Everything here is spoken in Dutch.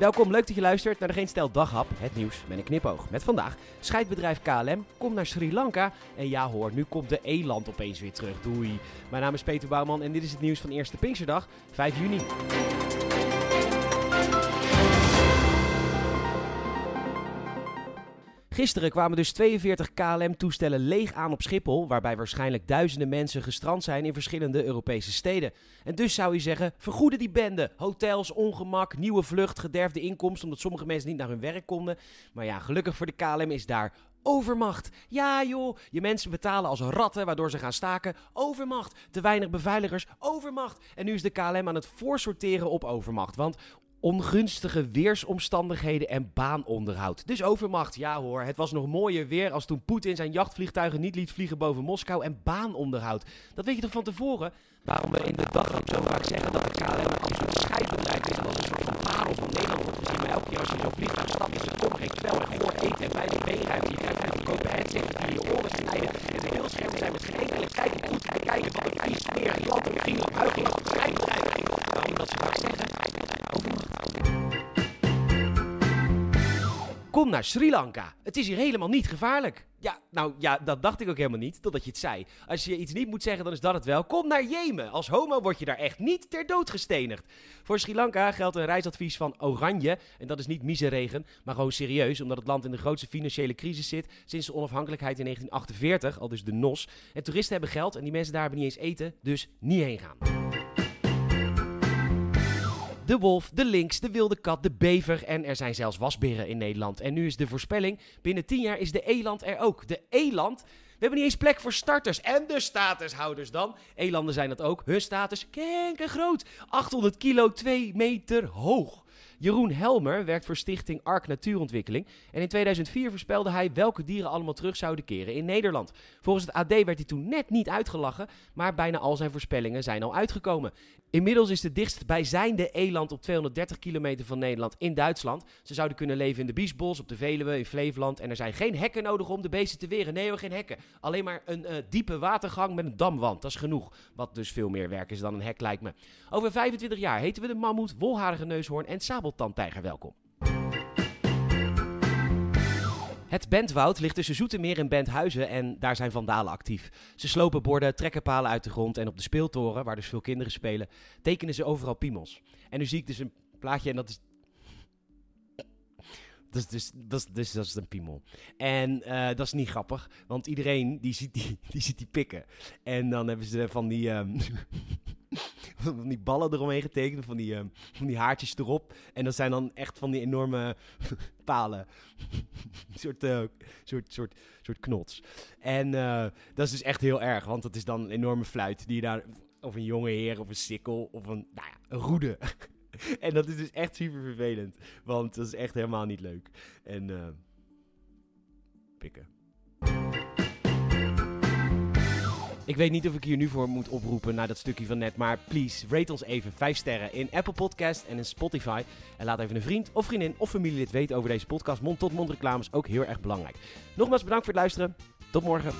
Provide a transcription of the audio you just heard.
Welkom, leuk dat je luistert naar de Geen Stel Daghap, het nieuws met een knipoog. Met vandaag, scheidbedrijf KLM komt naar Sri Lanka. En ja hoor, nu komt de eland opeens weer terug. Doei. Mijn naam is Peter Bouwman en dit is het nieuws van Eerste Pinksterdag, 5 juni. Gisteren kwamen dus 42 KLM-toestellen leeg aan op Schiphol, waarbij waarschijnlijk duizenden mensen gestrand zijn in verschillende Europese steden. En dus zou je zeggen, vergoeden die bende. Hotels, ongemak, nieuwe vlucht, gederfde inkomsten, omdat sommige mensen niet naar hun werk konden. Maar ja, gelukkig voor de KLM is daar Overmacht. Ja joh, je mensen betalen als ratten waardoor ze gaan staken. Overmacht. Te weinig beveiligers. Overmacht. En nu is de KLM aan het voorsorteren op overmacht. Want ongunstige weersomstandigheden en baanonderhoud. Dus overmacht, ja hoor. Het was nog mooier weer als toen Poetin zijn jachtvliegtuigen niet liet vliegen boven Moskou. En baanonderhoud. Dat weet je toch van tevoren? Waarom we in de dag ook zo vaak zeggen dat de KLM een scheidbedrijf is. En dat een soort van parel van Nederland wordt gezien. Maar elke keer als je zo'n vliegtuig stapt, is er toch geen kwel en voor eten en bij de beenruimte. Je krijgt een goedkope headset die je oren snijden. En de beeldschermen zijn met geen enkele kijk goed bekijken van de vies klanten vriendelijk buiging op het scheidbedrijf. Waarom dat ze vaak zeggen? Kom naar Sri Lanka. Het is hier helemaal niet gevaarlijk. Ja, nou ja, dat dacht ik ook helemaal niet, totdat je het zei. Als je iets niet moet zeggen, dan is dat het wel. Kom naar Jemen. Als homo word je daar echt niet ter dood gestenigd. Voor Sri Lanka geldt een reisadvies van oranje. En dat is niet miseregen, maar gewoon serieus. Omdat het land in de grootste financiële crisis zit sinds de onafhankelijkheid in 1948, al dus de NOS. En toeristen hebben geld en die mensen daar hebben niet eens eten, dus niet heen gaan de wolf, de lynx, de wilde kat, de bever en er zijn zelfs wasberen in Nederland. En nu is de voorspelling, binnen 10 jaar is de eland er ook. De eland... We hebben niet eens plek voor starters en de statushouders dan. Elanden zijn dat ook. Hun status groot. 800 kilo, 2 meter hoog. Jeroen Helmer werkt voor stichting Ark Natuurontwikkeling. En in 2004 voorspelde hij welke dieren allemaal terug zouden keren in Nederland. Volgens het AD werd hij toen net niet uitgelachen, maar bijna al zijn voorspellingen zijn al uitgekomen. Inmiddels is de dichtstbijzijnde eland op 230 kilometer van Nederland in Duitsland. Ze zouden kunnen leven in de Biesbos, op de Veluwe, in Flevoland. En er zijn geen hekken nodig om de beesten te weren. Nee geen hekken. Alleen maar een uh, diepe watergang met een damwand. Dat is genoeg. Wat dus veel meer werk is dan een hek, lijkt me. Over 25 jaar heten we de mammoet, wolharige neushoorn en sabeltandtijger welkom. Het Bentwoud ligt tussen Zoetermeer en Benthuizen en daar zijn vandalen actief. Ze slopen borden, trekken palen uit de grond en op de speeltoren, waar dus veel kinderen spelen, tekenen ze overal piemels. En nu zie ik dus een plaatje en dat is... Dat is, dus, dat, is, dus, dat is een piemel. En uh, dat is niet grappig, want iedereen die ziet die, die, ziet die pikken. En dan hebben ze van die... Um, van die ballen eromheen getekend, van die, uh, van die haartjes erop. En dat zijn dan echt van die enorme palen. een soort, uh, soort, soort, soort knots. En uh, dat is dus echt heel erg, want dat is dan een enorme fluit die je daar... Of een jonge heer, of een sikkel, of een, nou ja, een roede. en dat is dus echt super vervelend. Want dat is echt helemaal niet leuk. En pikken. Ik weet niet of ik hier nu voor moet oproepen naar dat stukje van net. Maar please, rate ons even 5 sterren in Apple Podcast en in Spotify. En laat even een vriend of vriendin of familielid weten over deze podcast. Mond-tot-mond reclames ook heel erg belangrijk. Nogmaals bedankt voor het luisteren. Tot morgen.